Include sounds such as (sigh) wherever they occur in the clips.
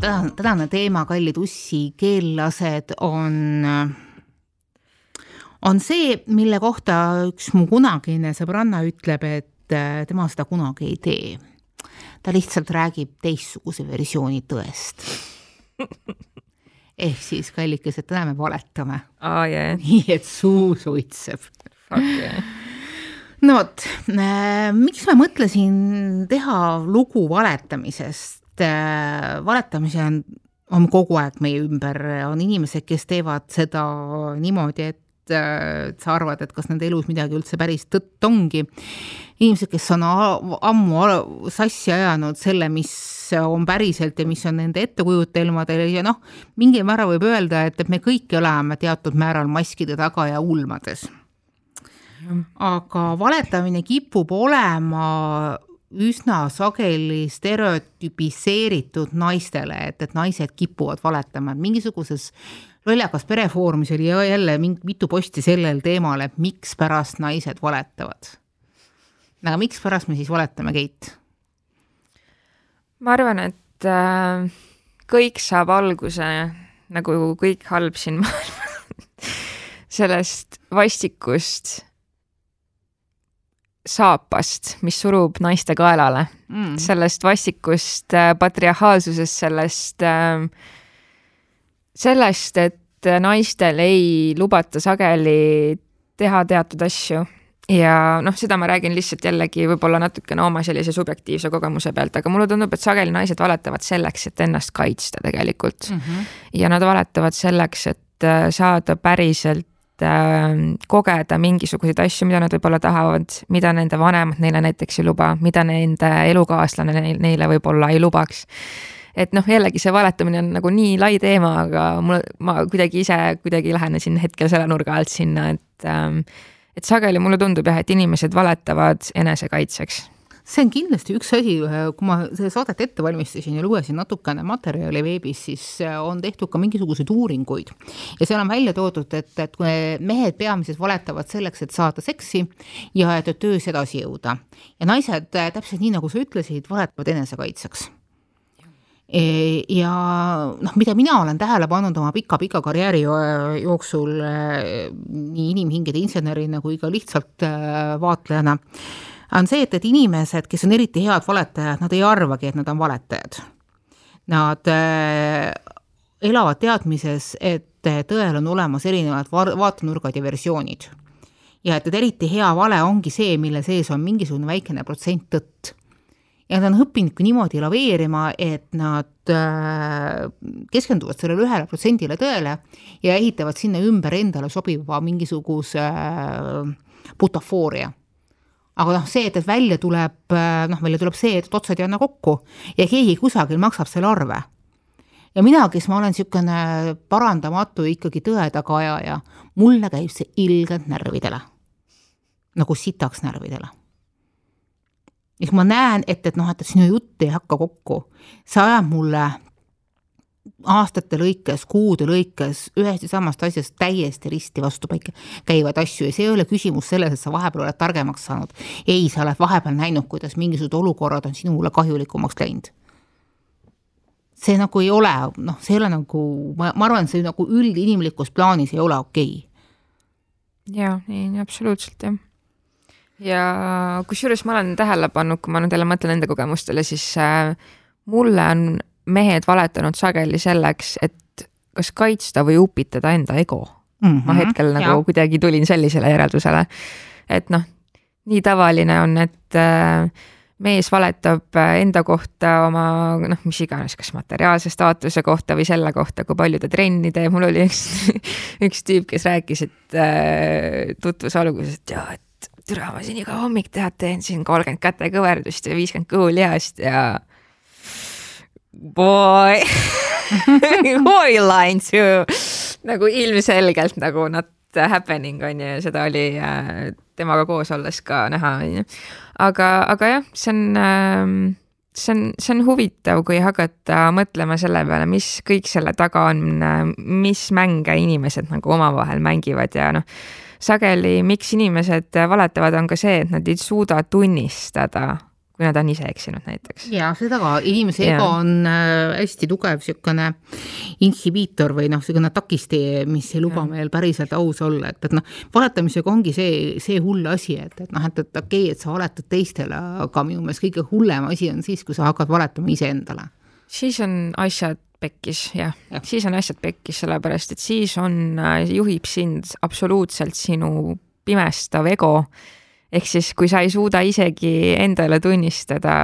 tänane, tänane teema, kallid ussikeellased, on, on see, mille kohta üks mu kunagine sõbranna ütleb, et äh, tema seda kunagi ei tee. ta lihtsalt räägib teistsuguse versiooni tõest. ehk siis, kallikesed, täna me valetame aa jaa, nii et suu suitseb. yeah. no vot, miks ma mõtlesin teha lugu valetamisest? Valetamise on, on kogu aeg meie ümber, on inimesed, kes teevad seda niimoodi, et äh, sa arvad, et kas nende elus midagi üldse päris tõtt ongi. inimesed, kes on ammu sassi ajanud selle, mis on päriselt ja mis on nende ettekujutelmadel ja noh, mingil määral võib öelda, et, et me kõik elame teatud määral maskide taga ja ulmades. Aga valetamine kipub olema üsna sageli stereotüpiseeritud naistele, et, et naised kipuvad valetama, et mingisuguses lollakas perefoorumis oli jä- jälle mitu posti sellel teemal, et mikspärast naised valetavad. aga mikspärast me siis valetame, Keit? ma arvan, et äh, kõik saab alguse nagu kõik halb siin maailmas (laughs) sellest vastikust saapast, mis surub naiste kaelale Mm. sellest vastikust äh, patriarhaalsusest, sellest äh,, sellest, et naistel ei lubata sageli teha teatud asju ja noh, seda ma räägin lihtsalt jällegi võib-olla natukene oma sellise subjektiivse kogemuse pealt, aga mulle tundub, et sageli naised valetavad selleks, et ennast kaitsta tegelikult Mm -hmm. ja nad valetavad selleks, et äh, saada päriselt äh, kogeda mingisuguseid asju, mida nad võib-olla tahavad, mida nende vanemad neile näiteks ei luba, mida nende elukaaslane neil, neile võib-olla ei lubaks. et noh, jällegi see valetamine on nagu nii lai teema, aga mul, ma kuidagi ise kuidagi lähenesin hetkel selle nurga alt sinna, et ähm, et sageli mulle tundub jah, et inimesed valetavad enesekaitseks. See on kindlasti üks asi, kui ma seda saadet ette valmistasin ja lugesin natukene materjali veebis, siis on tehtud ka mingisuguseid uuringuid. ja seal on välja toodud, et, et mehed peamiselt valetavad selleks, et saada seksi ja et töös edasi jõuda. ja naised, täpselt nii, nagu sa ütlesid, valetavad enesekaitseks E, ja noh, mida mina olen tähele pannud oma pika-pika karjääri jo- jooksul nii inimhingede insenerina kui ka lihtsalt vaatlejana, on see, et, et inimesed, kes on eriti head valetajad, nad ei arvagi, et nad on valetajad. Nad äh, elavad teadmises, et tõel on olemas erinevad va- vaatenurgad ja versioonid. ja et, et eriti hea vale ongi see, mille sees on mingisugune väikene protsent tõtt ja nad on õppinudki niimoodi laveerima, et nad äh, keskenduvad sellele ühele protsendile tõele ja ehitavad sinna ümber endale sobiva mingisuguse äh, butafooria. Aga noh, see, et, et välja tuleb äh,, noh, välja tuleb see, et otsad ei anna kokku ja keegi kusagil maksab selle arve. ja mina, kes ma olen niisugune parandamatu ikkagi tõe tagaajaja, mulle käib see ilgelt närvidele. nagu sitaks närvidele siis ma näen, et, et noh, et sinu jutt ei hakka kokku. see ajab mulle aastate lõikes, kuude lõikes ühest ja samast asjast täiesti risti vastupaika käivaid asju ja see ei ole küsimus selles, et sa vahepeal oled targemaks saanud. ei, sa oled vahepeal näinud, kuidas mingisugused olukorrad on sinule kahjulikumaks läinud. see nagu ei ole, noh, see ei ole nagu, ma, ma arvan, see nagu üldinimlikus plaanis ei ole okei okay. jaa, ei, absoluutselt jah ja kusjuures ma olen tähele pannud, kui ma nüüd jälle mõtlen enda kogemustele, siis äh, mulle on mehed valetanud sageli selleks, et kas kaitsta või upitada enda ego mm. -hmm. ma hetkel nagu ja. kuidagi tulin sellisele järeldusele, et noh, nii tavaline on, et äh, mees valetab enda kohta oma noh, mis iganes, kas materiaalse staatuse kohta või selle kohta, kui palju ta trenni teeb, mul oli üks, (laughs) üks tüüp, kes rääkis, et äh, tutvuse alguses, et jaa, et türa, ma siin iga hommik tead, teen siin kolmkümmend kätekõverdust ja viiskümmend kõhulihast ja (laughs) boy line to nagu ilmselgelt nagu not happening on ju ja seda oli äh, temaga koos olles ka näha, on ju. aga, aga jah, see on äh, see on, see on huvitav, kui hakata mõtlema selle peale, mis kõik selle taga on, mis mänge inimesed nagu omavahel mängivad ja noh, sageli, miks inimesed valetavad, on ka see, et nad ei suuda tunnistada, kui nad on ise eksinud näiteks. ja seda ka, inimese ego on äh, hästi tugev niisugune inhibiitor või noh, niisugune takistee, mis ei luba ja. meil päriselt aus olla, et, et noh, valetamisega ongi see, see hull asi, et, et noh, et, et okei okay,, et sa valetad teistele, aga minu meelest kõige hullem asi on siis, kui sa hakkad valetama iseendale. siis on asjad pekkis, jah ja., siis on asjad pekkis, sellepärast et siis on, äh, juhib sind absoluutselt sinu pimestav ego ehk siis, kui sa ei suuda isegi endale tunnistada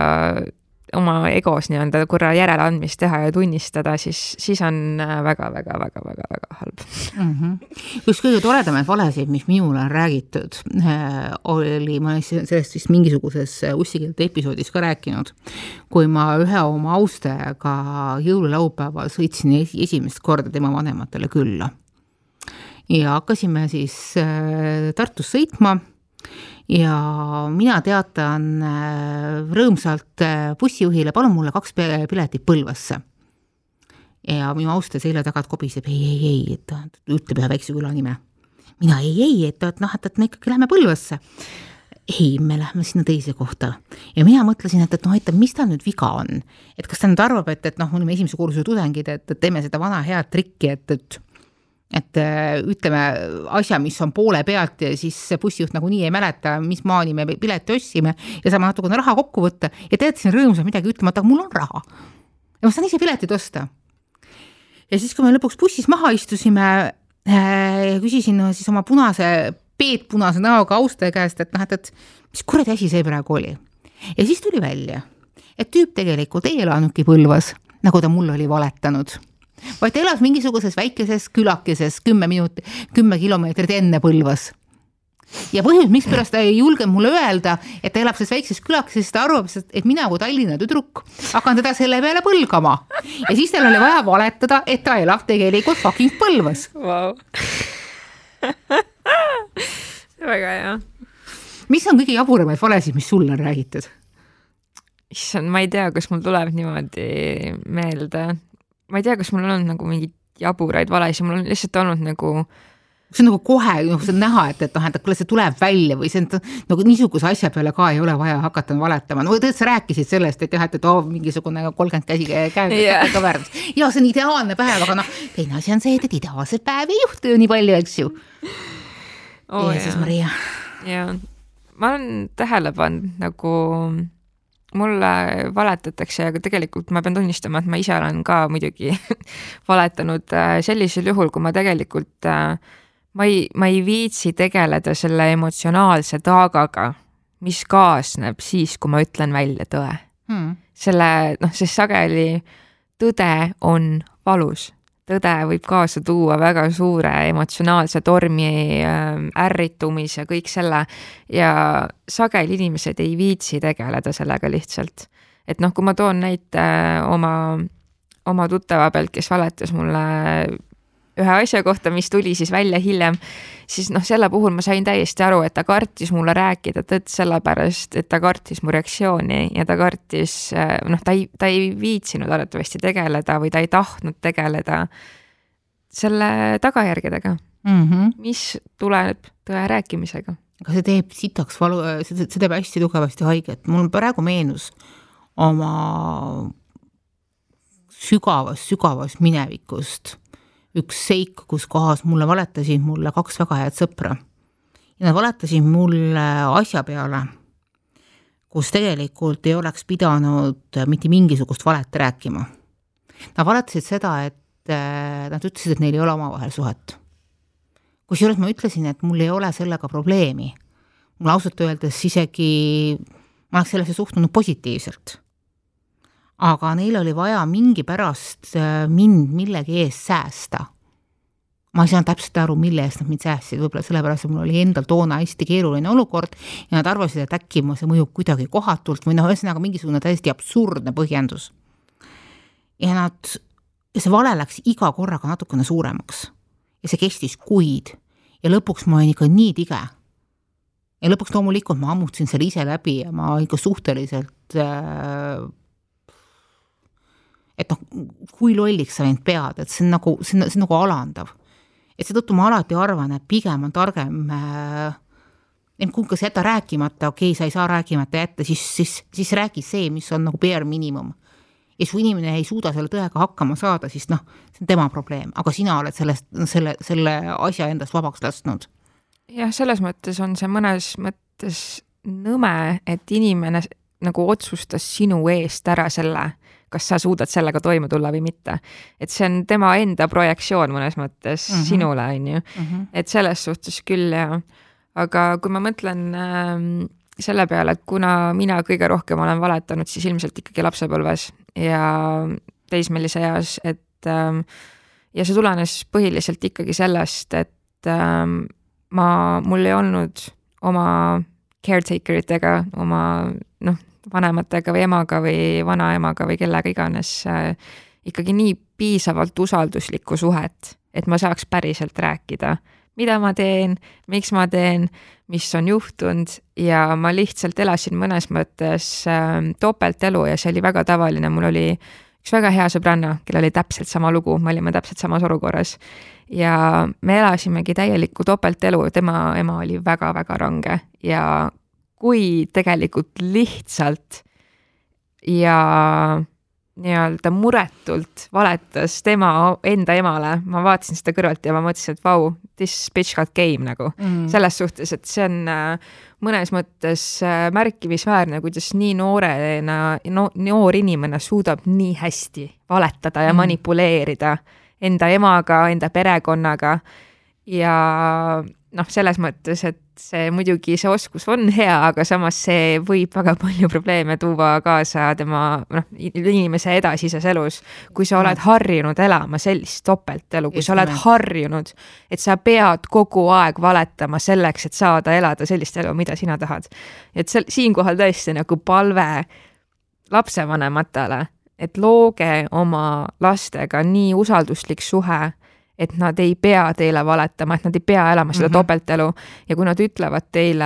oma egos nii-öelda korra järeleandmist teha ja tunnistada, siis, siis on väga-väga-väga-väga-väga halb mm. -hmm. üks kõige toredamaid valesid, mis minule on räägitud, äh, oli, ma olen sellest vist mingisuguses Ussikeelte episoodis ka rääkinud, kui ma ühe oma austajaga jõululaupäeval sõitsin esimest korda tema vanematele külla. ja hakkasime siis äh, Tartus sõitma ja mina teatan äh, rõõmsalt äh, bussijuhile, palun mulle kaks piletit Põlvasse. ja minu austaja selja tagant kobiseb ei, ei, ei, et ta ütleb ühe väikse küla nime. mina ei, ei, et, et noh, et, et me ikkagi lähme Põlvasse. ei, me lähme sinna teise kohta ja mina mõtlesin, et, et noh, et mis tal nüüd viga on, et kas ta nüüd arvab, et, et noh, me olime esimese kursuse tudengid, et, et teeme seda vana head trikki, et, et et äh, ütleme asja, mis on poole pealt ja siis bussijuht nagunii ei mäleta, mis maani me pileti ostsime ja saame natukene raha kokku võtta ja te jäite siin rõõmsalt midagi ütlema, et aga mul on raha. ja ma saan ise piletid osta. ja siis, kui me lõpuks bussis maha istusime äh,, küsisin no, siis oma punase, peetpunase näoga austaja käest, et noh, et, et mis kuradi asi see praegu oli. ja siis tuli välja, et tüüp tegelikult ei elanudki Põlvas, nagu ta mulle oli valetanud vaid ta elas mingisuguses väikeses külakeses kümme minutit, kümme kilomeetrit enne Põlvas ja põhjus, mikspärast ta ei julgenud mulle öelda, et ta elab selles väikses külakeses, sest ta arvab, et mina kui Tallinna tüdruk hakkan teda selle peale põlgama. ja siis tal oli vaja valetada, et ta elab tegelikult fucking Põlvas wow. väga hea. mis on kõige jaburamaid valesid, mis sulle on räägitud? issand, ma ei tea, kas mul tuleb niimoodi meelde ma ei tea, kas mul on olnud nagu mingeid jaburaid valesid, mul on lihtsalt olnud nagu see on nagu kohe, noh, see on näha, et, et noh, et kuule, see tuleb välja või see on nagu niisuguse asja peale ka ei ole vaja hakata valetama, no tegelikult sa rääkisid sellest, et jah, et, et oo oh, mingisugune kolmkümmend käsi käega yeah. kõverdas. ja see on ideaalne päev, aga noh, teine asi on see, et, et ideaalset päevi ei juhtu ju nii palju, eks ju oh,. Jeesus Maria. jaa, ma olen tähele pannud nagu mulle valetatakse, aga tegelikult ma pean tunnistama, et ma ise olen ka muidugi (laughs) valetanud äh, sellisel juhul, kui ma tegelikult, äh, ma ei, ma ei viitsi tegeleda selle emotsionaalse taagaga, mis kaasneb siis, kui ma ütlen välja tõe. Hmm.. selle, noh, sest sageli tõde on valus tõde võib kaasa tuua väga suure emotsionaalse tormi, ähm, ärritumise, kõik selle ja sageli inimesed ei viitsi tegeleda sellega lihtsalt. et noh, kui ma toon näite oma, oma tuttava pealt, kes valetas mulle ühe asja kohta, mis tuli siis välja hiljem, siis noh, selle puhul ma sain täiesti aru, et ta kartis mulle rääkida tõtt sellepärast, et ta kartis mu reaktsiooni ja ta kartis, noh, ta ei, ta ei viitsinud arvatavasti tegeleda või ta ei tahtnud tegeleda selle tagajärgedega mm, -hmm. mis tuleneb tõe rääkimisega. aga see teeb sitaks valu, see, teeb hästi tugevasti haiget, mul praegu meenus oma sügavast, sügavast minevikust üks seik, kus kohas mulle valetasid mulle kaks väga head sõpra. ja nad valetasid mulle asja peale, kus tegelikult ei oleks pidanud mitte mingisugust valet rääkima. Nad valetasid seda, et äh, nad ütlesid, et neil ei ole omavahel suhet. kusjuures ma ütlesin, et mul ei ole sellega probleemi. mul ausalt öeldes isegi, ma oleks sellesse suhtunud positiivselt aga neil oli vaja mingipärast äh, mind millegi eest säästa. ma ei saanud täpselt aru, mille eest nad mind säästsid, võib-olla sellepärast, et mul oli endal toona hästi keeruline olukord ja nad arvasid, et äkki see mõjub kuidagi kohatult või noh, ühesõnaga mingisugune täiesti absurdne põhjendus. ja nad, see vale läks iga korraga natukene suuremaks ja see kestis kuid ja lõpuks ma olin ikka nii tige ja lõpuks loomulikult ma ammutasin selle ise läbi ja ma ikka suhteliselt äh, et noh, kui lolliks sa end pead, et see on nagu, see on, see on nagu alandav. et seetõttu ma alati arvan, et pigem on targem äh, kas jäta rääkimata, okei okay,, sa ei saa rääkimata jätta, siis, siis, siis räägi see, mis on nagu bare minimum. ja kui inimene ei suuda selle tõega hakkama saada, siis noh, see on tema probleem, aga sina oled sellest, selle, selle asja endast vabaks lasknud. jah, selles mõttes on see mõnes mõttes nõme, et inimene nagu otsustas sinu eest ära selle, kas sa suudad sellega toime tulla või mitte. et see on tema enda projektsioon mõnes mõttes mm -hmm. sinule, on ju. -hmm. et selles suhtes küll ja aga kui ma mõtlen äh, selle peale, et kuna mina kõige rohkem olen valetanud, siis ilmselt ikkagi lapsepõlves ja teismelise eas, et äh, ja see tulenes põhiliselt ikkagi sellest, et äh, ma, mul ei olnud oma caretaker itega, oma noh, vanematega või emaga või vanaemaga või kellega iganes äh, ikkagi nii piisavalt usalduslikku suhet, et ma saaks päriselt rääkida mida ma teen, miks ma teen, mis on juhtunud ja ma lihtsalt elasin mõnes mõttes äh, topeltelu ja see oli väga tavaline, mul oli üks väga hea sõbranna, kellel oli täpselt sama lugu, me olime täpselt samas olukorras. ja me elasimegi täielikku topeltelu, tema ema oli väga-väga range ja kui tegelikult lihtsalt ja nii-öelda muretult valetas tema enda emale, ma vaatasin seda kõrvalt ja ma mõtlesin, et vau, this bitch got game nagu. Mm.. selles suhtes, et see on äh, mõnes mõttes äh, märkimisväärne, kuidas nii noorena no,, noor inimene suudab nii hästi valetada ja mm. manipuleerida enda emaga, enda perekonnaga. Ja noh, selles mõttes, et see muidugi, see oskus on hea, aga samas see võib väga palju probleeme tuua kaasa tema noh, inimese edasises elus. kui sa oled harjunud elama sellist topeltelu, kui sa oled harjunud, et sa pead kogu aeg valetama selleks, et saada elada sellist elu, mida sina tahad. et sel-, siinkohal tõesti nagu palve lapsevanematele, et looge oma lastega nii usalduslik suhe et nad ei pea teile valetama, et nad ei pea elama seda mm -hmm. topeltelu ja kui nad ütlevad teile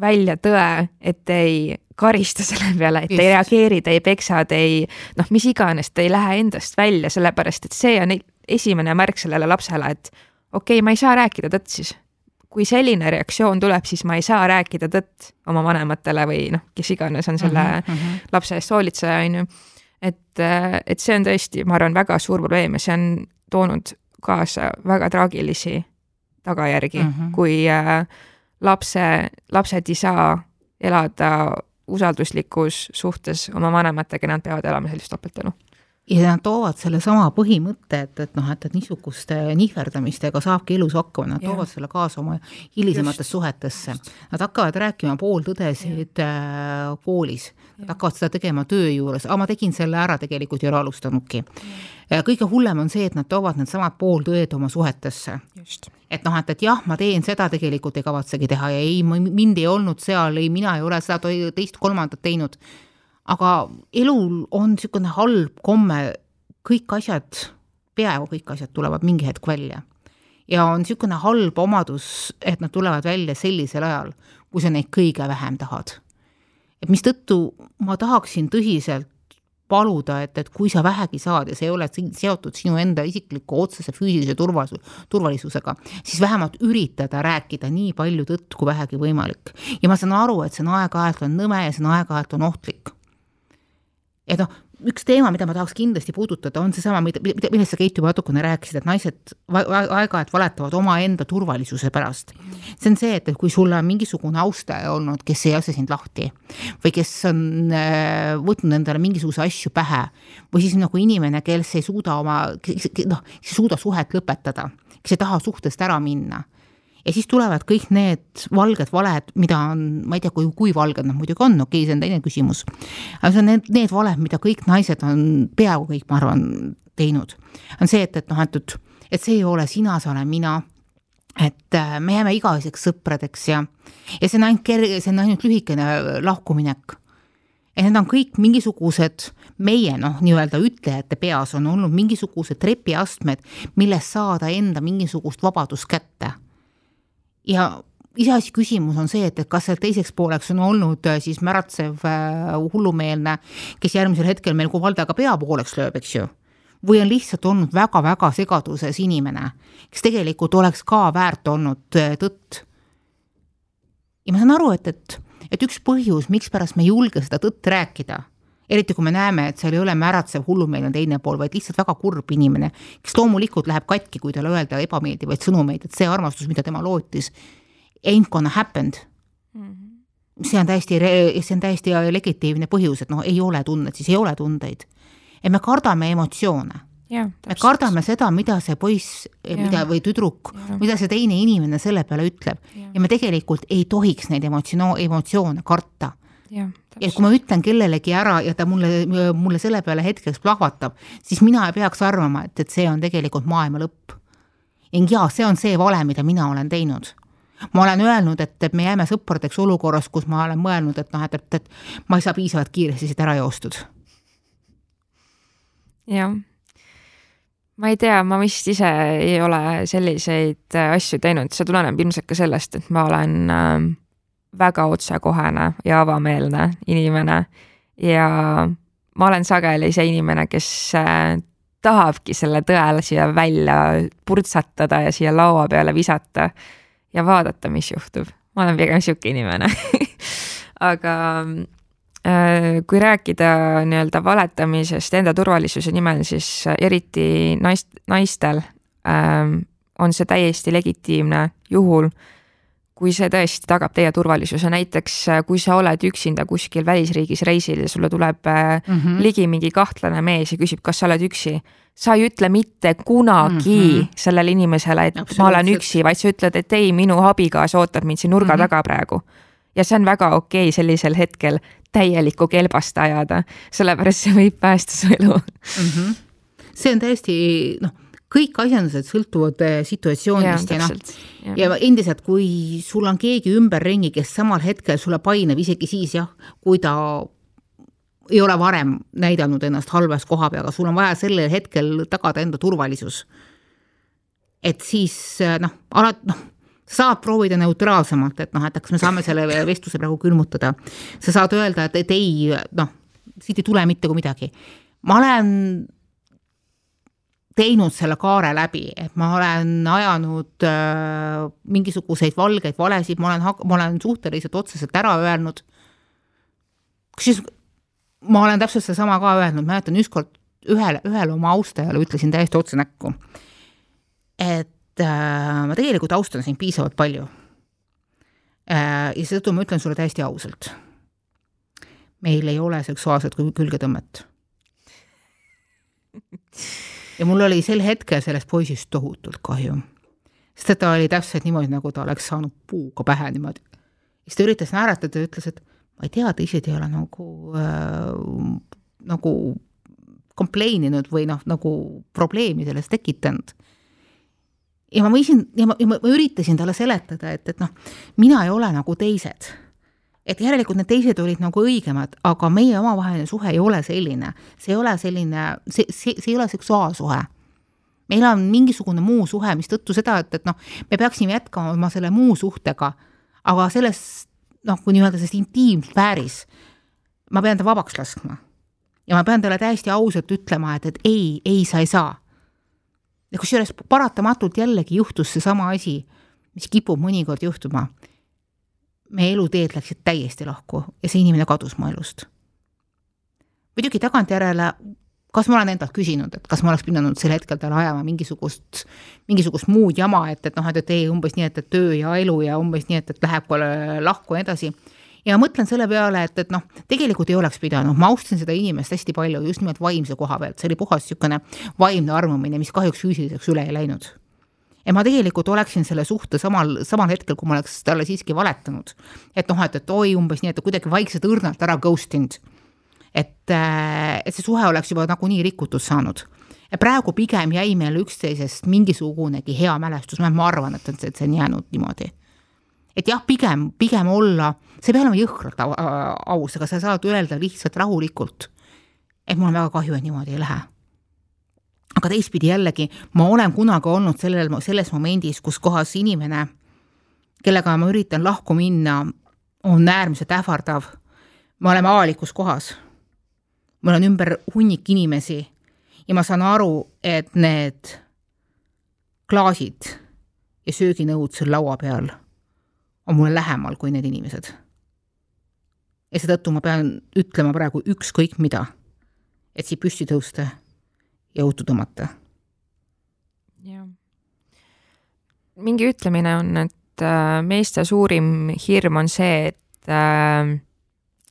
välja tõe, et te ei karista selle peale, et Just. ei reageeri, te ei peksa, te ei noh, mis iganes, te ei lähe endast välja, sellepärast et see on esimene märk sellele lapsele, et okei okay,, ma ei saa rääkida tõtt siis. kui selline reaktsioon tuleb, siis ma ei saa rääkida tõtt oma vanematele või noh, kes iganes on selle mm -hmm. lapse eest hoolitseja, on ju. et, et see on tõesti, ma arvan, väga suur probleem ja see on toonud kaasa väga traagilisi tagajärgi mm, -hmm. kui äh, lapse, lapsed ei saa elada usalduslikus suhtes oma vanematega, nad peavad elama sellist topeltelu ja nad toovad sellesama põhimõtte, et, et noh, et, et niisuguste nihverdamistega saabki elus hakkama, nad ja. toovad selle kaasa oma hilisematesse suhetesse. Nad hakkavad rääkima pooltõdesid äh, koolis, hakkavad seda tegema töö juures, aga ma tegin selle ära, tegelikult ei ole alustanudki. kõige hullem on see, et nad toovad needsamad pooltõed oma suhetesse. et noh, et, et jah, ma teen seda, tegelikult ei kavatsegi teha ja ei, mind ei olnud seal, ei, mina ei ole seda teist-kolmandat teinud aga elul on niisugune halb komme, kõik asjad, peaaegu kõik asjad tulevad mingi hetk välja. ja on niisugune halb omadus, et nad tulevad välja sellisel ajal, kui sa neid kõige vähem tahad. Et mistõttu ma tahaksin tõsiselt paluda, et, et kui sa vähegi saad ja see ei ole seotud sinu enda isikliku otsese füüsilise turvalisu-, turvalisusega, siis vähemalt üritada rääkida nii palju tõtt kui vähegi võimalik. ja ma saan aru, et see on aeg-ajalt on nõme ja see on aeg-ajalt on ohtlik ja noh, üks teema, mida ma tahaks kindlasti puudutada, on seesama, mida, millest sa Keit juba natukene rääkisid, et naised aeg-ajalt valetavad omaenda turvalisuse pärast. see on see, et, et kui sul on mingisugune austaja olnud, kes ei lase sind lahti või kes on äh, võtnud endale mingisuguseid asju pähe või siis nagu inimene, kes ei suuda oma, noh, ei suuda suhet lõpetada, kes ei taha suhtest ära minna ja siis tulevad kõik need valged valed, mida on, ma ei tea, kui, kui valged nad muidugi on, okei okay,, see on teine küsimus. aga see on need, need valed, mida kõik naised on, peaaegu kõik, ma arvan, teinud. on see, et, et noh, et, et see ei ole sina, sa olen mina et äh, me jääme igaveseks sõpradeks ja, ja see on ainult kerge, see on ainult lühikene lahkuminek. et need on kõik mingisugused meie noh, nii-öelda ütlejate peas on olnud mingisugused trepiastmed, millest saada enda mingisugust vabadust kätte ja iseasi küsimus on see, et, et kas seal teiseks pooleks on olnud äh, siis märatsev äh, hullumeelne, kes järgmisel hetkel meil Kuvaldaga pea pooleks lööb, eks ju. või on lihtsalt olnud väga-väga segaduses inimene, kes tegelikult oleks ka väärt olnud äh, tõtt. ja ma saan aru, et, et, et üks põhjus, mikspärast me ei julge seda tõtt rääkida, eriti kui me näeme, et seal ei ole märatsev hullumeelne teine pool, vaid lihtsalt väga kurb inimene, kes loomulikult läheb katki, kui talle öelda ebameeldivaid sõnumeid, et see armastus, mida tema lootis, ain't gonna happened mm. -hmm. see on täiesti, see on täiesti legitiimne põhjus, et noh, ei ole tunnet, siis ei ole tundeid. et me kardame emotsioone Ja, me kardame seda, mida see poiss, mida või tüdruk, mida see teine inimene selle peale ütleb ja, ja me tegelikult ei tohiks neid emotsioone, emotsioone karta. Ja kui ma ütlen kellelegi ära ja ta mulle, mulle selle peale hetkeks plahvatab, siis mina ei peaks arvama, et, et see on tegelikult maailma lõpp. ja see on see vale, mida mina olen teinud ma olen öelnud, et, et me jääme sõpradeks olukorras, kus ma olen mõelnud, et noh, et, et, et ma ei saa piisavalt kiiresti siit ära joostud. jah, ma ei tea, ma vist ise ei ole selliseid äh, asju teinud, see tuleneb ilmselt ka sellest, et ma olen äh, väga otsekohene ja avameelne inimene ja ma olen sageli see inimene, kes äh, tahabki selle tõe siia välja purtsatada ja siia laua peale visata ja vaadata, mis juhtub. ma olen pigem sihuke inimene (laughs) aga äh, kui rääkida nii-öelda valetamisest enda turvalisuse nimel, siis eriti naist, naistel ähm, on see täiesti legitiimne juhul, kui see tõesti tagab teie turvalisuse, näiteks kui sa oled üksinda kuskil välisriigis reisil ja sulle tuleb mm -hmm. ligi mingi kahtlane mees ja küsib, kas sa oled üksi sa ei ütle mitte kunagi mm -hmm. sellele inimesele, et ma olen üksi, vaid sa ütled, et ei, minu abikaasa ootab mind siin nurga mm -hmm. taga praegu. ja see on väga okei okay sellisel hetkel täielikku kelbast ajada, sellepärast see võib päästa su elu mm. -hmm. see on täiesti noh, kõik asjandused sõltuvad äh, situatsioonist ja, ja noh, ja endiselt, kui sul on keegi ümberringi, kes samal hetkel sulle painab, isegi siis jah, kui ta ei ole varem näidanud ennast halvas koha peal, aga sul on vaja sellel hetkel tagada enda turvalisus. et siis noh, alati noh, saad proovida neutraalsemalt, et noh, et kas me saame selle (laughs) vestluse praegu külmutada. sa saad öelda, et, et ei, noh, siit ei tule mitte kui midagi. ma olen teinud selle kaare läbi, et ma olen ajanud äh, mingisuguseid valgeid valesid, ma olen, ma olen suhteliselt otseselt ära öelnud. kusjuures ma olen täpselt sedasama ka öelnud, mäletan ükskord ühele, ühele oma austajale ütlesin täiesti otse näkku, et äh, ma tegelikult austan sind piisavalt palju äh,. ja seetõttu ma ütlen sulle täiesti ausalt. meil ei ole seksuaalset külgetõmmet. (laughs) ja mul oli sel hetkel sellest poisist tohutult kahju, sest et ta oli täpselt niimoodi, nagu ta oleks saanud puuga pähe niimoodi. siis ta üritas naeratada ja ütles, et ma ei tea, teised ei ole nagu äh,, nagu complain inud või noh, nagu probleemi sellest tekitanud. ja ma võisin ja ma, ja ma üritasin talle seletada, et, et noh, mina ei ole nagu teised. Et järelikult need teised olid nagu õigemad, aga meie omavaheline suhe ei ole selline, see ei ole selline, see, see, see ei ole seksuaalsuhe meil on mingisugune muu suhe, mistõttu seda, et, et noh, me peaksime jätkama oma selle muu suhtega, aga sellest noh, kui nii-öelda selles intiimsfääris, ma pean ta vabaks laskma. ja ma pean talle täiesti ausalt ütlema, et, et ei, ei, sa ei saa. ja kusjuures paratamatult jällegi juhtus seesama asi, mis kipub mõnikord juhtuma. Meie eluteed läksid täiesti lahku ja see inimene kadus mu elust. muidugi tagantjärele kas ma olen endalt küsinud, et kas ma oleks pidanud sel hetkel talle ajama mingisugust, mingisugust muud jama, et, et noh, et, et ei umbes nii, et, et töö ja elu ja umbes nii, et, et läheb lahku ja nii edasi. ja mõtlen selle peale, et, et noh, tegelikult ei oleks pidanud, ma austasin seda inimest hästi palju just nimelt vaimse koha pealt, see oli puhas niisugune vaimne armumine, mis kahjuks füüsiliseks üle ei läinud ja ma tegelikult oleksin selle suhte samal, samal hetkel, kui ma oleks talle siiski valetanud. et noh, et, et oi, umbes nii, et kuidagi vaikselt õrnalt ära ghost inud et, äh, et see suhe oleks juba nagunii rikutud saanud. praegu pigem jäi meil üksteisest mingisugunegi hea mälestus, ma arvan, et, et see on jäänud niimoodi. et jah, pigem, pigem olla, sa ei pea olema jõhkralt aus, aga sa saad öelda lihtsalt rahulikult, et mul on väga kahju, et niimoodi ei lähe aga teistpidi jällegi, ma olen kunagi olnud sellel, selles momendis, kus kohas inimene, kellega ma üritan lahku minna, on äärmiselt ähvardav. me oleme avalikus kohas mul on ümber hunnik inimesi ja ma saan aru, et need klaasid ja sööginõud seal laua peal on mulle lähemal kui need inimesed. ja seetõttu ma pean ütlema praegu ükskõik mida, et siit püsti tõusta ja õutu tõmmata. jah. mingi ütlemine on, et äh, meeste suurim hirm on see, et äh,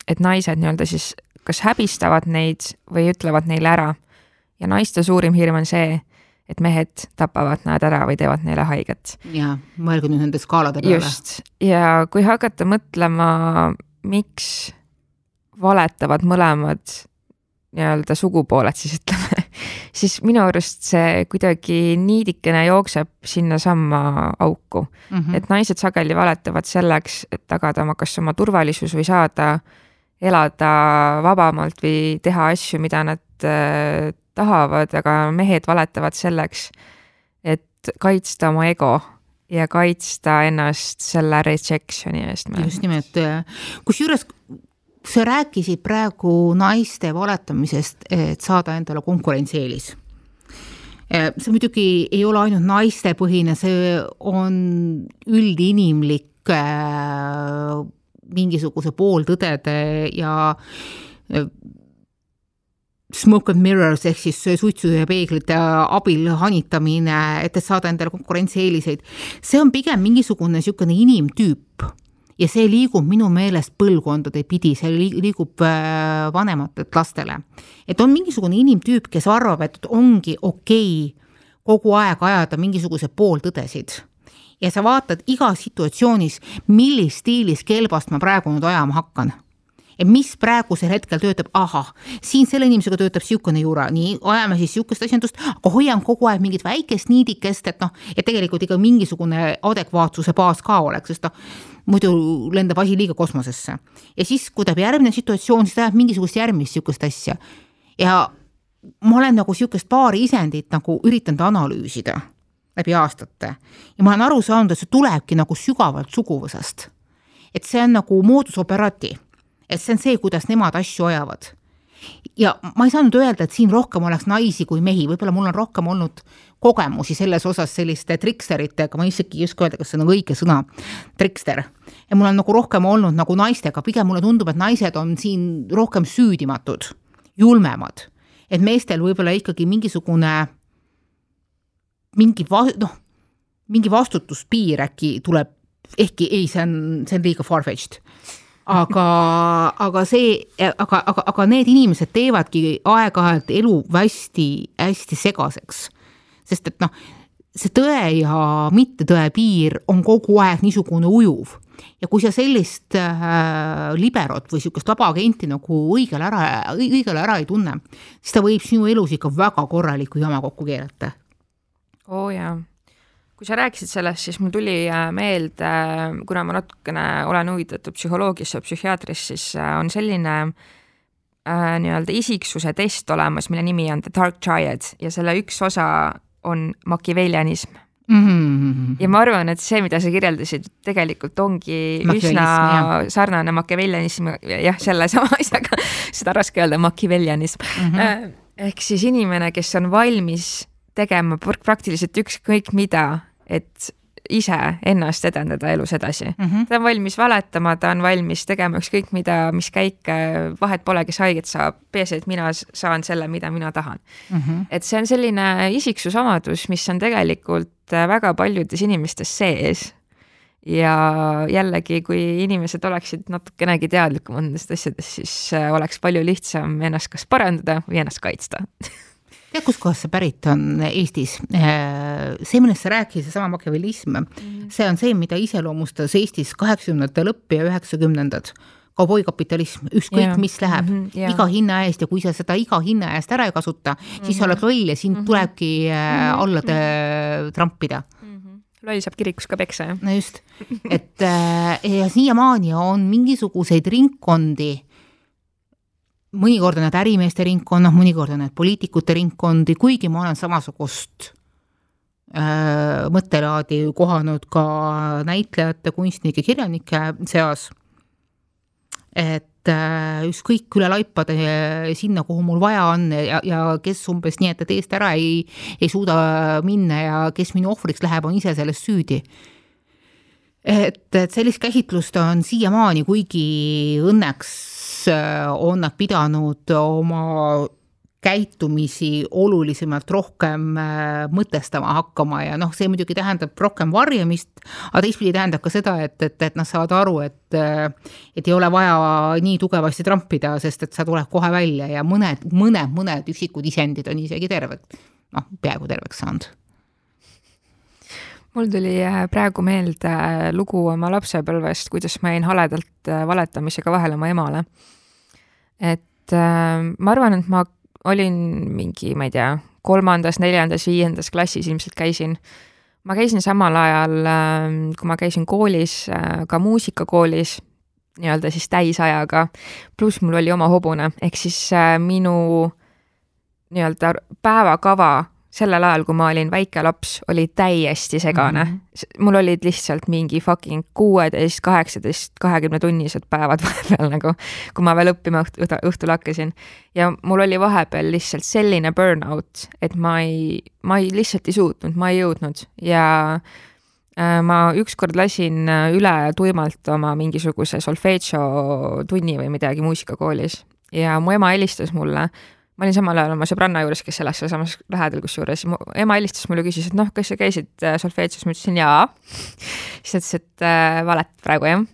et naised nii-öelda siis kas häbistavad neid või ütlevad neile ära. ja naiste suurim hirm on see, et mehed tapavad nad ära või teevad neile haiget. ja mõelge nüüd nende skaalade peale. just, ja kui hakata mõtlema, miks valetavad mõlemad nii-öelda sugupooled, siis ütleme, siis minu arust see kuidagi niidikene jookseb sinnasamma auku mm. -hmm. et naised sageli valetavad selleks, et tagada oma, kas oma turvalisus või saada elada vabamalt või teha asju, mida nad äh, tahavad, aga mehed valetavad selleks, et kaitsta oma ego ja kaitsta ennast selle rejection'i eest. just nimelt, äh, kusjuures sa rääkisid praegu naiste valetamisest, et saada endale konkurentsieelis äh, see muidugi ei ole ainult naistepõhine, see on üldinimlik äh, mingisuguse pooltõdede ja smoke and mirrors ehk siis suitsu ja peeglite abil hanitamine, et, et saada endale konkurentsieeliseid. see on pigem mingisugune niisugune inimtüüp ja see liigub minu meelest põlvkondade pidi, see liigub äh, vanematelt lastele. et on mingisugune inimtüüp, kes arvab, et ongi okei okay kogu aeg ajada mingisuguseid pooltõdesid ja sa vaatad igas situatsioonis, millist stiilis kelbast ma praegu nüüd ajama hakkan mis praegusel hetkel töötab, ahah, siin selle inimesega töötab niisugune jura, nii, ajame siis niisugust asjandust, aga hoian kogu aeg mingit väikest niidikest, et noh, et tegelikult ikka mingisugune adekvaatsuse baas ka oleks, sest noh, muidu lendab asi liiga kosmosesse. ja siis, kui tuleb järgmine situatsioon, siis ta ajab mingisugust järgmist niisugust asja. ja ma olen nagu niisugust paari isendit nagu üritanud analüüsida läbi aastate. ja ma olen aru saanud, et see tulebki nagu sügavalt suguvõsast. et see on nagu moodus operandi, et see on see, kuidas nemad asju ajavad. ja ma ei saanud öelda, et siin rohkem oleks naisi kui mehi, võib-olla mul on rohkem olnud kogemusi selles osas selliste triksteritega, ma isegi ei oska öelda, kas see on nagu õige sõna, trikster. ja mul on nagu rohkem olnud nagu naistega, pigem mulle tundub, et naised on siin rohkem süüdimatud, julmemad. et meestel võib-olla ikkagi mingisugune mingi va-, noh, mingi vastutuspiir äkki tuleb, ehkki ei, see on, see on liiga far-fetched. Aga, aga see, aga, aga, aga need inimesed teevadki aeg-ajalt elu hästi-hästi segaseks. sest et noh, see tõe ja mittetõe piir on kogu aeg niisugune ujuv ja kui sa sellist äh, liberot või niisugust vaba agenti nagu õigel ära, õigel ära ei tunne, siis ta võib sinu elus ikka väga korraliku jama kokku keerata oo oh, jaa. Kui sa rääkisid sellest, siis mul tuli äh, meelde, äh, kuna ma natukene olen huvitatud psühholoogiast ja psühhiaatrist, siis äh, on selline äh, nii-öelda isiksuse test olemas, mille nimi on The Dark Triad ja selle üks osa on makivellianism mm. -hmm. ja ma arvan, et see, mida sa kirjeldasid, tegelikult ongi üsna jah. sarnane makivellianism, jah, sellesama (laughs) asjaga, seda on raske öelda, makivellianism mm. -hmm. ehk siis inimene, kes on valmis tegema praktiliselt ükskõik mida, et ise ennast edendada elus edasi mm. -hmm. ta on valmis valetama, ta on valmis tegema ükskõik mida, mis käike, vahet pole, kes haiget saab, peaasi, et mina saan selle, mida mina tahan mm. -hmm. et see on selline isiksusomadus, mis on tegelikult väga paljudes inimestes sees. ja jällegi, kui inimesed oleksid natukenegi teadlikumad nendest asjadest, siis oleks palju lihtsam ennast kas parandada või ennast kaitsta (laughs) tead, kuskohast see pärit on Eestis? see, millest sa rääkisid, seesama makiavellism mm, -hmm. see on see, mida iseloomustas Eestis kaheksakümnendate lõpp ja üheksakümnendad kauboikapitalism, ükskõik yeah. mis läheb mm, -hmm, yeah. iga hinna eest ja kui sa seda iga hinna eest ära ei kasuta mm, -hmm. siis sa oled loll ja sind mm -hmm. tulebki äh, alla trampida mm. -hmm. loll saab kirikus ka peksa, jah. no just, (laughs) et äh, ja siiamaani on mingisuguseid ringkondi mõnikord on need ärimeeste ringkonnad, mõnikord on need poliitikute ringkondi, kuigi ma olen samasugust äh, mõttelaadi kohanud ka näitlejate, kunstnike, kirjanike seas. et äh, ükskõik üle laipade sinna, kuhu mul vaja on ja, ja kes umbes nii, et ta teest ära ei, ei suuda minna ja kes minu ohvriks läheb, on ise selles süüdi et, et sellist käsitlust on siiamaani, kuigi õnneks on nad pidanud oma käitumisi olulisemalt rohkem äh, mõtestama hakkama ja noh, see muidugi tähendab rohkem varjamist, aga teistpidi tähendab ka seda, et, et, et nad saavad aru, et äh, et ei ole vaja nii tugevasti trampida, sest et sa tuled kohe välja ja mõned, mõned, mõned üksikud isendid on isegi terved, noh, peaaegu terveks saanud mul tuli äh, praegu meelde lugu oma lapsepõlvest, kuidas ma jäin haledalt valetamisega vahele oma emale. Et äh, ma arvan, et ma olin mingi, ma ei tea, kolmandas, neljandas, viiendas klassis ilmselt käisin. ma käisin samal ajal, ähm, kui ma käisin koolis, äh, ka muusikakoolis, nii-öelda siis täisajaga, pluss mul oli oma hobune, ehk siis äh, minu nii-öelda päevakava sellel ajal, kui ma olin väike laps, oli täiesti segane mm. -hmm. mul olid lihtsalt mingi fucking kuueteist, kaheksateist, kahekümne tunnised päevad (laughs) vahepeal nagu, kui ma veel õppima õht, õhtul hakkasin. ja mul oli vahepeal lihtsalt selline burnout, et ma ei, ma ei, lihtsalt ei suutnud, ma ei jõudnud ja äh, ma ükskord lasin äh, üle tuimalt oma mingisuguse solfedžo tunni või midagi muusikakoolis ja mu ema helistas mulle ma olin samal ajal oma sõbranna juures, kes elas sealsamas lähedal, kusjuures mu ema helistas mulle, küsis, et noh, kas sa käisid äh, solfeetsis, ma ütlesin jaa. siis ta ütles, et äh, valet praegu jah.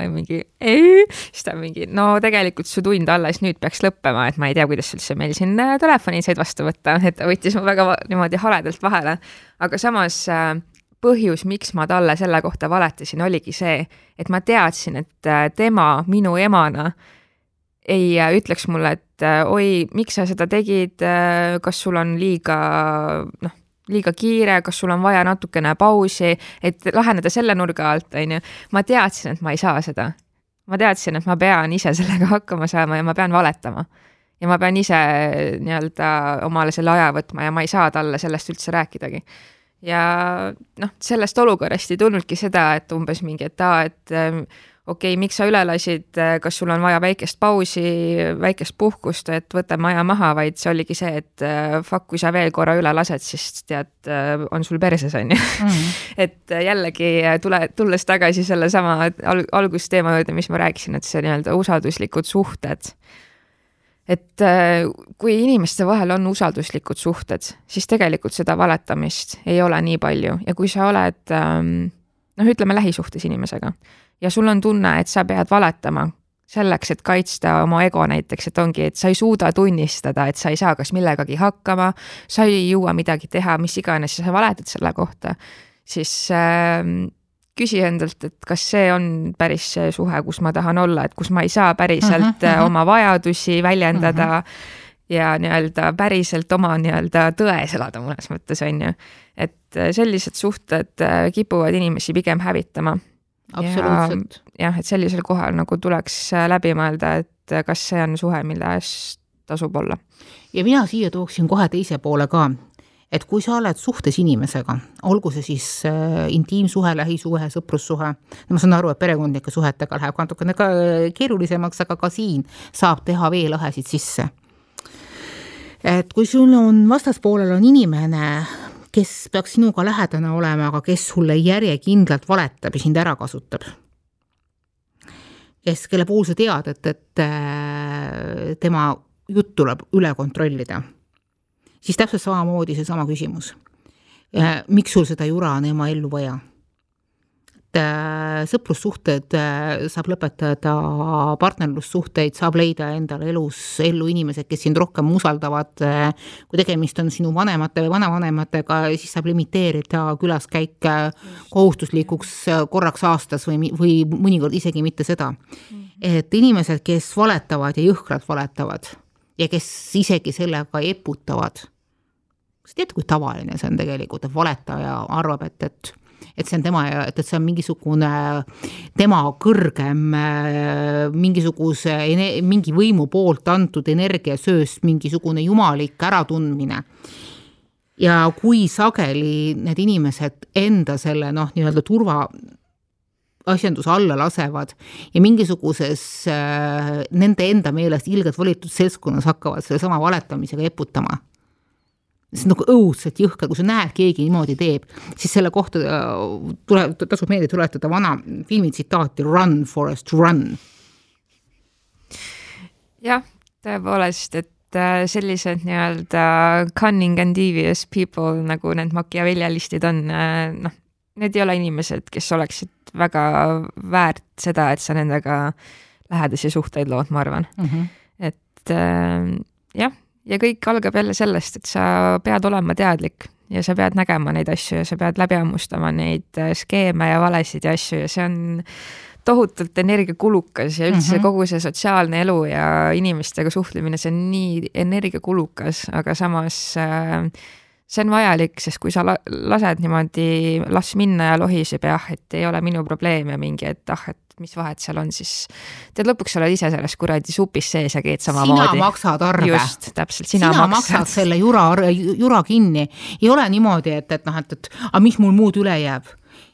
või mingi ei, siis ta mingi, no tegelikult su tund alles nüüd peaks lõppema, et ma ei tea, kuidas üldse meil siin äh, telefoni said vastu võtta, (laughs) et ta võttis mu väga niimoodi haledalt vahele. aga samas äh, põhjus, miks ma talle selle kohta valetasin, oligi see, et ma teadsin, et äh, tema minu emana ei äh, ütleks mulle, et äh, oi, miks sa seda tegid, äh, kas sul on liiga noh, liiga kiire, kas sul on vaja natukene pausi, et laheneda selle nurga alt, on ju. ma teadsin, et ma ei saa seda. ma teadsin, et ma pean ise sellega hakkama saama ja ma pean valetama. ja ma pean ise nii-öelda omale selle aja võtma ja ma ei saa talle sellest üldse rääkidagi ja noh, sellest olukorrast ei tulnudki seda, et umbes mingi, et aa, et okei okay,, miks sa üle lasid, kas sul on vaja väikest pausi, väikest puhkust, et võtame aja maha, vaid see oligi see, et äh, fuck, kui sa veel korra üle lased, siis tead, äh, on sul perses, on ju. Mhm. (laughs) et äh, jällegi tule, tulles tagasi sellesama al-, algusteema juurde, mis ma rääkisin, et see nii-öelda usalduslikud suhted. et kui inimeste vahel on usalduslikud suhted, siis tegelikult seda valetamist ei ole nii palju ja kui sa oled ähm, noh, ütleme lähisuhtes inimesega ja sul on tunne, et sa pead valetama selleks, et kaitsta oma ego näiteks, et ongi, et sa ei suuda tunnistada, et sa ei saa kas millegagi hakkama, sa ei jõua midagi teha, mis iganes, sa valetad selle kohta, siis äh, küsi endalt, et kas see on päris see suhe, kus ma tahan olla, et kus ma ei saa päriselt uh -huh, uh -huh. oma vajadusi väljendada uh -huh. ja nii-öelda päriselt oma nii-öelda tões elada mõnes mõttes, on ju. et sellised suhted äh, kipuvad inimesi pigem hävitama absoluutselt. jah, et sellisel kohal nagu tuleks äh, läbi mõelda, et äh, kas see on suhe, mille eest tasub olla. ja mina siia tooksin kohe teise poole ka, et kui sa oled suhtes inimesega, olgu see siis äh, intiimsuhe, lähisuhe, sõprussuhe, ma saan aru, et perekondlike suhetega läheb natukene ka äh, keerulisemaks, aga ka siin saab teha veelõhesid sisse. et kui sul on vastaspoolel on inimene, kes peaks sinuga lähedane olema, aga kes sulle järjekindlalt valetab ja sind ära kasutab. kes, kelle puhul sa tead, et, et äh, tema jutt tuleb üle kontrollida. siis täpselt samamoodi seesama küsimus. Äh, miks sul seda jura on ema ellu vaja? Äh, sõprussuhted äh, saab lõpetada, partnerlussuhteid saab leida endale elus ellu inimesed, kes sind rohkem usaldavad. Äh, kui tegemist on sinu vanemate või vanavanematega, siis saab limiteerida külaskäike kohustuslikuks korraks aastas või, või mõnikord isegi mitte seda. et inimesed, kes valetavad ja jõhkralt valetavad ja kes isegi sellega eputavad. kas teate, kui tavaline see on tegelikult, et valetaja arvab, et, et et see on tema et, et see on mingisugune tema kõrgem mingisuguse, mingi võimu poolt antud energiasööst, mingisugune jumalik äratundmine. Ja kui sageli need inimesed enda selle noh, nii-öelda turva asjanduse alla lasevad ja mingisuguses äh, nende enda meelest ilgelt valitud seltskonnas hakkavad sellesama valetamisega eputama see on nagu õudselt jõhker, kui sa näed, keegi niimoodi teeb, siis selle kohta äh, tuleb, tasub meelde tuletada vana filmi tsitaati Run, Forest, run. jah, tõepoolest, et äh, sellised nii-öelda cunning and devious people nagu need makiavelljalistid on, äh, noh, need ei ole inimesed, kes oleksid väga väärt seda, et sa nendega lähedasi suhteid lood, ma arvan mm. -hmm. et äh, jah ja kõik algab jälle sellest, et sa pead olema teadlik ja sa pead nägema neid asju ja sa pead läbi hammustama neid äh, skeeme ja valesid ja asju ja see on tohutult energiakulukas ja üldse mm -hmm. kogu see sotsiaalne elu ja inimestega suhtlemine, see on nii energiakulukas, aga samas äh, see on vajalik, sest kui sa lased niimoodi, las minna ja lohiseb ja ah, et ei ole minu probleem ja mingi, et ah, et mis vahet seal on, siis tead, lõpuks sa oled ise selles kuradi supis sees ja keed samamoodi. sina maksad arve. just, täpselt, sina, sina maksad. maksad selle jura, jura kinni. ei ole niimoodi, et, et noh, et, et aga mis mul muud üle jääb.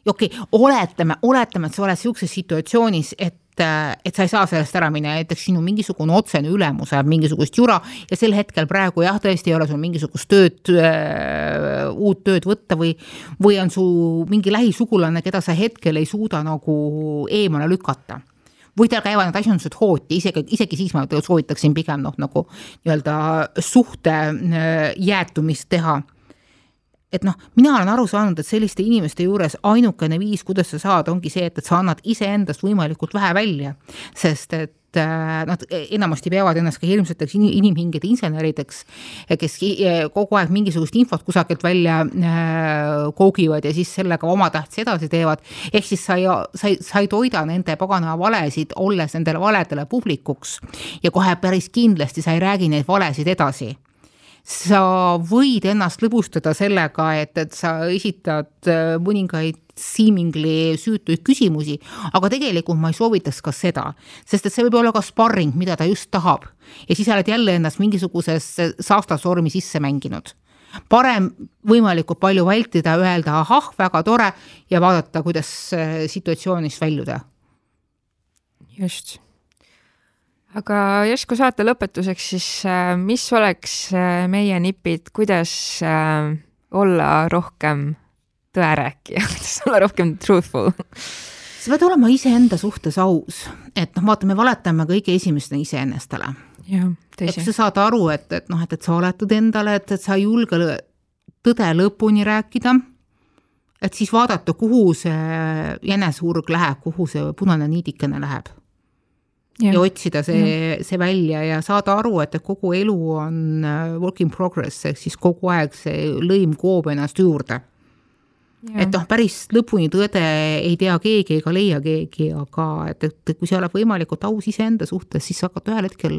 okei okay,, oletame, oletame, et sa oled sihukeses situatsioonis, et et sa ei saa sellest ära minna, näiteks sinu mingisugune otsene ülemus ajab mingisugust jura ja sel hetkel praegu jah, tõesti ei ole sul mingisugust tööd äh,, uut tööd võtta või, või on su mingi lähisugulane, keda sa hetkel ei suuda nagu eemale lükata. Või teil käivad need asjandused hooti, isegi, isegi siis ma soovitaksin pigem noh, nagu nii-öelda suhte äh, jäätumist teha et noh, mina olen aru saanud, et selliste inimeste juures ainukene viis, kuidas sa saad, ongi see, et, et sa annad iseendast võimalikult vähe välja, sest et äh, nad enamasti peavad ennast ka hirmsateks inimhingede insenerideks, kes kogu aeg mingisugust infot kusagilt välja äh, koogivad ja siis sellega oma tähtsa edasi teevad. ehk siis sa ei, sa ei, sa ei toida nende paganama valesid, olles nendele valedele publikuks. Ja kohe päris kindlasti sa ei räägi neid valesid edasi sa võid ennast lõbustada sellega, et, et sa esitad äh, mõningaid seemingly süütuid küsimusi, aga tegelikult ma ei soovitaks ka seda, sest et see võib olla ka sparring, mida ta just tahab. ja siis sa oled jälle ennast mingisugusesse saastasormi sisse mänginud. parem võimalikult palju vältida, öelda ahah, väga tore ja vaadata, kuidas äh, situatsioonist väljuda. just aga järsku saate lõpetuseks siis, äh, mis oleks äh, meie nipid, kuidas äh, olla rohkem tõerääkija, (laughs) kuidas olla rohkem truthful? sa pead olema iseenda suhtes aus, et noh, vaata, me valetame kõige esimesena iseennastele. et sa saad aru, et, et noh, et, et sa valetad endale, et, et sa ei julge tõde lõpuni rääkida, et siis vaadata, kuhu see jäneseurg läheb, kuhu see punane niidikene läheb ja, ja otsida see, see välja ja saada aru, et kogu elu on äh, work in progress, ehk siis kogu aeg see lõim koob ennast juurde. et noh, päris lõpuni tõde ei tea keegi ega leia keegi, aga et, et kui sa oled võimalikult aus iseenda suhtes, siis sa hakkad ühel hetkel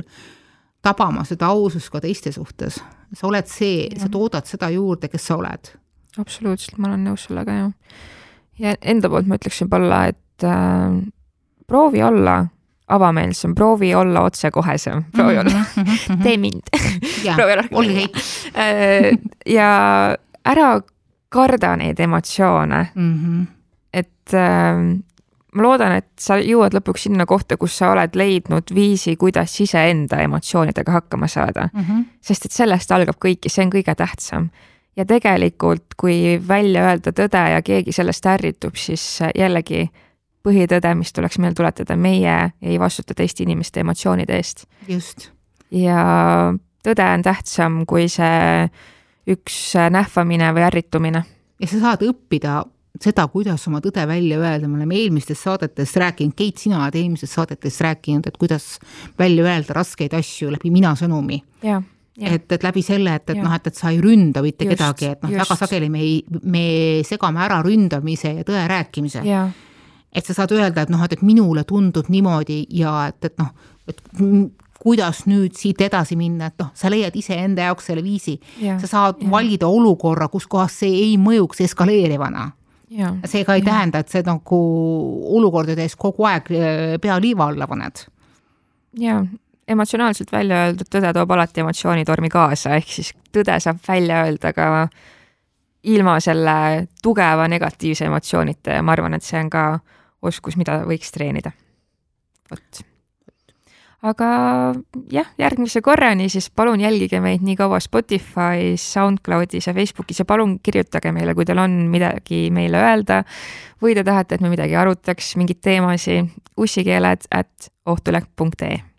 tabama seda ausust ka teiste suhtes. sa oled see, sa toodad seda juurde, kes sa oled. absoluutselt, ma olen nõus sellega, jah. ja enda poolt ma ütleksin Palla, et äh, proovi olla avameelsem, proovi olla otsekohesem, proovi olla mm, -hmm. tee mind proovi olla. olge heit. Äh, ja ära karda neid emotsioone mm. -hmm. et äh, ma loodan, et sa jõuad lõpuks sinna kohta, kus sa oled leidnud viisi, kuidas iseenda emotsioonidega hakkama saada mm. -hmm. sest et sellest algab kõik ja see on kõige tähtsam. ja tegelikult, kui välja öelda tõde ja keegi sellest ärritub, siis jällegi põhitõde, mis tuleks meelde tuletada, meie ei vastuta teiste inimeste emotsioonide eest. just. ja tõde on tähtsam kui see üks nähvamine või ärritumine. ja sa saad õppida seda, kuidas oma tõde välja öelda, me oleme eelmistes saadetes rääkinud, Keit, sina oled eelmistes saadetes rääkinud, et kuidas välja öelda raskeid asju läbi mina sõnumi. et, et läbi selle, et, et noh, et, et sa ei ründa mitte just, kedagi, et noh, väga sageli me ei, me segame ära ründamise ja tõe rääkimise et sa saad öelda, et noh, et, et minule tundub niimoodi ja et, et noh, et kuidas nüüd siit edasi minna, et noh, sa leiad iseenda jaoks selle viisi. sa saad ja. valida olukorra, kus kohas see ei mõjuks eskaleerivana. see ka ei ja. tähenda, et see nagu olukordades kogu aeg äh, pea liiva alla paned. ja emotsionaalselt välja öeldud tõde toob alati emotsioonitormi kaasa, ehk siis tõde saab välja öelda ka ilma selle tugeva negatiivse emotsioonita ja ma arvan, et see on ka oskus, mida võiks treenida. vot. aga jah, järgmise korrani siis palun jälgige meid nii kaua Spotify's, SoundCloudis ja Facebookis ja palun kirjutage meile, kui teil on midagi meile öelda või te tahate, et me midagi arutaks, mingeid teemasid, ussikeeled at ohtulehk.ee